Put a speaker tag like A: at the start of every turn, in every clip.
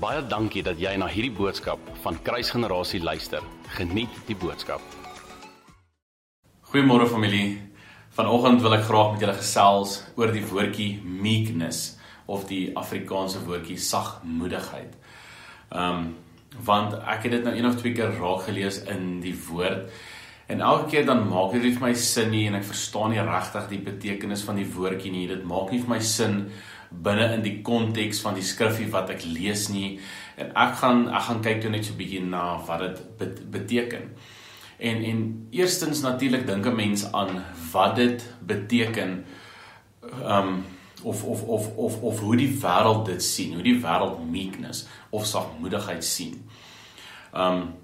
A: Baie dankie dat jy na hierdie boodskap van Kruisgenerasie luister. Geniet die boodskap.
B: Goeiemôre familie. Vanoggend wil ek graag met julle gesels oor die woordjie meekness of die Afrikaanse woordjie sagmoedigheid. Ehm um, want ek het dit nou een of twee keer raak gelees in die woord en elke keer dan maak dit nie vir my sin nie en ek verstaan nie regtig die betekenis van die woordjie nie. Dit maak nie vir my sin binne in die konteks van die skrifgie wat ek lees nie en ek gaan ek gaan kyk toe net so 'n bietjie na wat dit beteken. En en eerstens natuurlik dink 'n mens aan wat dit beteken um of of of of of hoe die wêreld dit sien, hoe die wêreld meekness of sagmoedigheid sien. Um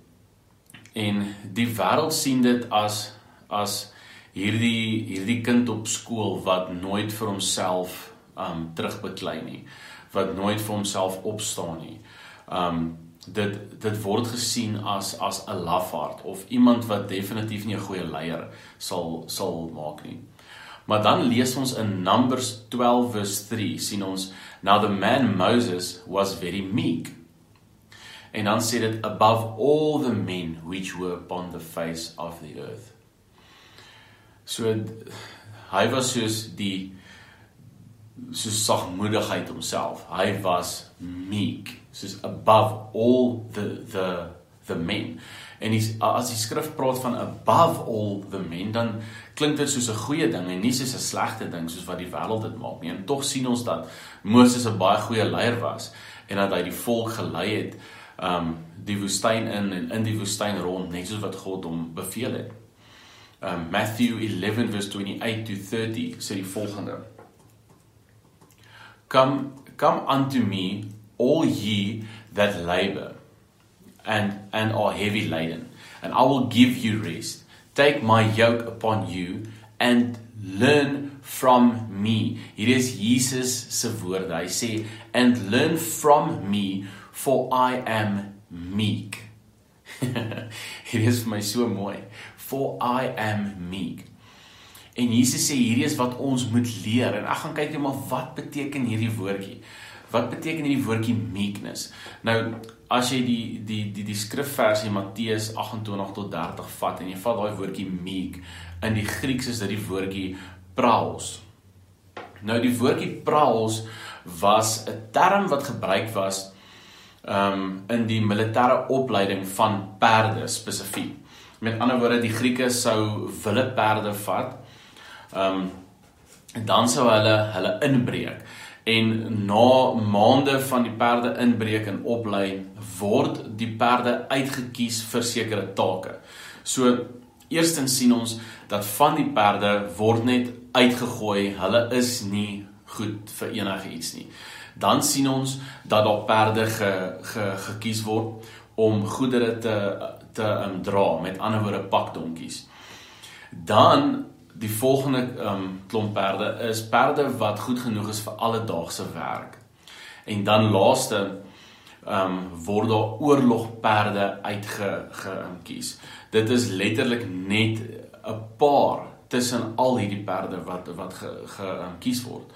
B: en die wêreld sien dit as as hierdie hierdie kind op skool wat nooit vir homself um terugbeklei nie wat nooit vir homself opstaan nie. Um dit dit word gesien as as 'n lafaard of iemand wat definitief nie 'n goeie leier sal sal maak nie. Maar dan lees ons in Numbers 12 verse 3 sien ons now the man Moses was very meek. En dan sê dit above all the men which were upon the face of the earth. So hy was soos die so sagmoedigheid homself. Hy was meek, soos above all the the the men. En die, as die skrif praat van above all the men, dan klink dit soos 'n goeie ding en nie soos 'n slegte ding soos wat die wêreld dit maak nie. En tog sien ons dat Moses 'n baie goeie leier was en dat hy die volk gelei het um die woestyn in en in die woestyn rond net soos wat God hom beveel het. Um Matthew 11 verse 28 to 30 sê die volgende: Come, come unto me, all ye that labor and, and are heavy laden, and I will give you rest. Take my yoke upon you and learn from me. Hier is Jesus se woorde. Hy sê, "And learn from me, for I am meek." Hier is vir my so mooi. For I am meek. En Jesus sê hierdie is wat ons moet leer en ek gaan kyk net maar wat beteken hierdie woordjie. Wat beteken hierdie woordjie meekness? Nou as jy die die die die skrifversie Matteus 28 tot 30 vat en jy vat daai woordjie meek in die Grieks is dit die woordjie praos. Nou die woordjie praos was 'n term wat gebruik was um in die militêre opleiding van perde spesifiek. Met ander woorde die Grieke sou wille perde vat Ehm um, dan sou hulle hulle inbreek en na maande van die perde inbreek en oplei word die perde uitgekies vir sekere take. So eerstens sien ons dat van die perde word net uitgegooi. Hulle is nie goed vir enige iets nie. Dan sien ons dat daar perde ge, ge gekies word om goedere te te um, dra, met ander woorde pakdonkies. Dan die volgende um, klomp perde is perde wat goed genoeg is vir alledaagse werk. En dan laaste ehm um, word daar oorlogperde uitgekies. Dit is letterlik net 'n paar tussen al hierdie perde wat wat gekies ge, word.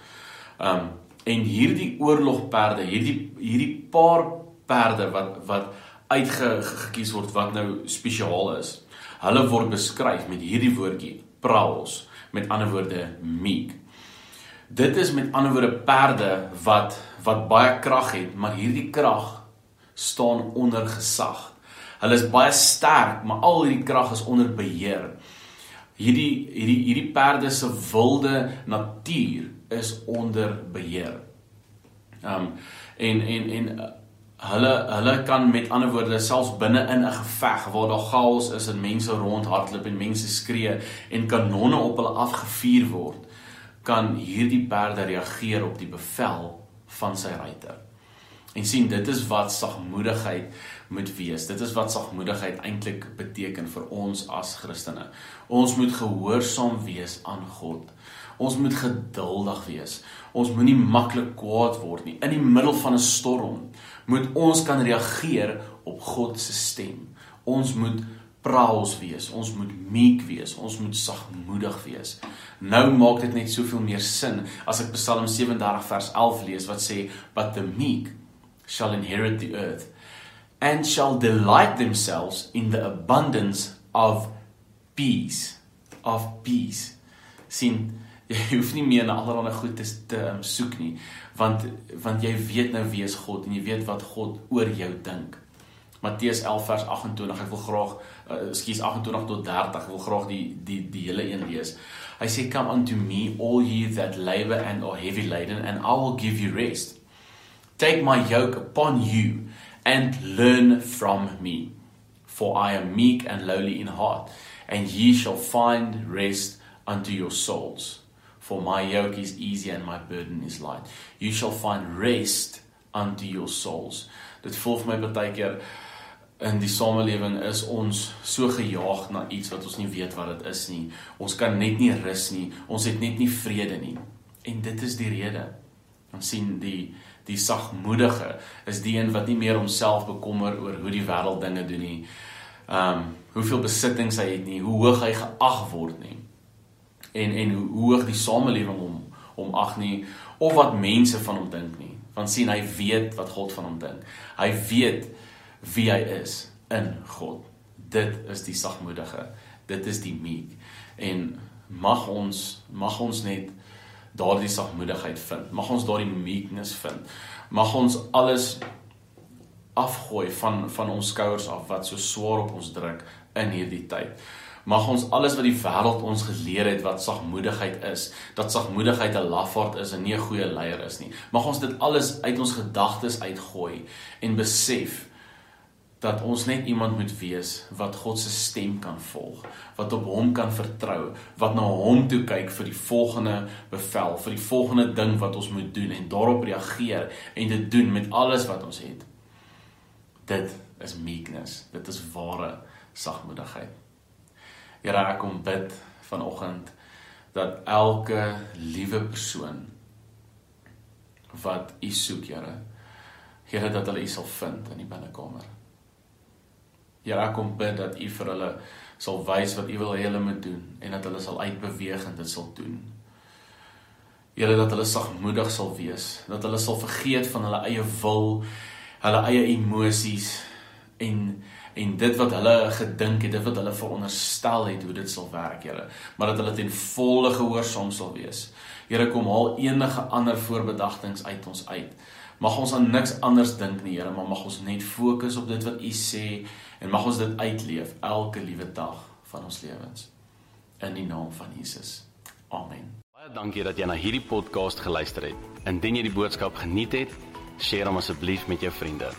B: Ehm um, en hierdie oorlogperde, hierdie hierdie paar perde wat wat uitgekies word wat nou spesiaal is. Hulle word beskryf met hierdie woordjie praals, met ander woorde meek. Dit is met ander woorde perde wat wat baie krag het, maar hierdie krag staan onder gesag. Hulle is baie sterk, maar al hierdie krag is onder beheer. Hierdie hierdie hierdie perde se wilde natuur is onder beheer. Um en en en hulle hulle kan met ander woorde selfs binne in 'n geveg waar daar chaos is en mense rondhardloop en mense skree en kanonne op hulle afgevuur word kan hierdie perde reageer op die bevel van sy ruiter. En sien dit is wat sagmoedigheid moet wees. Dit is wat sagmoedigheid eintlik beteken vir ons as Christene. Ons moet gehoorsaam wees aan God. Ons moet geduldig wees. Ons moenie maklik kwaad word nie. In die middel van 'n storm moet ons kan reageer op God se stem. Ons moet praals wees, ons moet meek wees, ons moet sagmoedig wees. Nou maak dit net soveel meer sin as ek Psalm 37 vers 11 lees wat sê but the meek shall inherit the earth and shall delight themselves in the abundance of peace of peace sien jy hoef nie meer na allerlei goed te, te um, soek nie want want jy weet nou wie is God en jy weet wat God oor jou dink. Matteus 11 vers 28 ek wil graag uh, skuis 28 tot 30 ek wil graag die die die hele een lees. Hy sê come unto me all ye that labor and are heavy laden and I will give you rest. Take my yoke upon you and learn from me for I am meek and lowly in heart and ye shall find rest unto your souls. For my yoke is easy and my burden is light. You shall find rest unto your souls. Dit voel vir my baie keer in die samelewing is ons so gejaag na iets wat ons nie weet wat dit is nie. Ons kan net nie rus nie. Ons het net nie vrede nie. En dit is die rede. Ons sien die die sagmoedige is die een wat nie meer homself bekommer oor hoe die wêreld dinge doen nie. Um hoeveel besittings hy het nie, hoe hoog hy geag word nie en en hoe hoog die samelewing hom hom ag nie of wat mense van hom dink nie. Want sien hy weet wat God van hom dink. Hy weet wie hy is in God. Dit is die sagmoedige. Dit is die meek. En mag ons mag ons net daardie sagmoedigheid vind. Mag ons daardie meekness vind. Mag ons alles afgooi van van ons skouers af wat so swaar op ons druk in hierdie tyd. Mag ons alles wat die wêreld ons geleer het wat sagmoedigheid is, dat sagmoedigheid 'n lafaard is en nie 'n goeie leier is nie. Mag ons dit alles uit ons gedagtes uitgooi en besef dat ons net iemand moet wees wat God se stem kan volg, wat op hom kan vertrou, wat na hom toe kyk vir die volgende bevel, vir die volgende ding wat ons moet doen en daarop reageer en dit doen met alles wat ons het. Dit is meekness. Dit is ware sagmoedigheid. Here, ek kom bid vanoggend dat elke liewe persoon wat U soek, Here, Here dat hulle U sal vind in die binnekamer. Here, ek kom bid dat U vir hulle sal wys wat U wil hê hulle moet doen en dat hulle sal uitbeweeg en dit sal doen. Here dat hulle sagmoedig sal wees, dat hulle sal vergeet van hulle eie wil, hulle eie emosies en en dit wat hulle gedink het, dit wat hulle veronderstel het hoe dit sal werk, Here, maar dat hulle ten volle gehoorsaam sal wees. Here, kom haal enige ander voorbedagtings uit ons uit. Mag ons aan niks anders dink nie, Here, maar mag ons net fokus op dit wat U sê en mag ons dit uitleef elke liewe dag van ons lewens. In die naam van Jesus. Amen.
A: Baie dankie dat jy na hierdie podcast geluister het. Indien jy die boodskap geniet het, deel hom asseblief met jou vriende.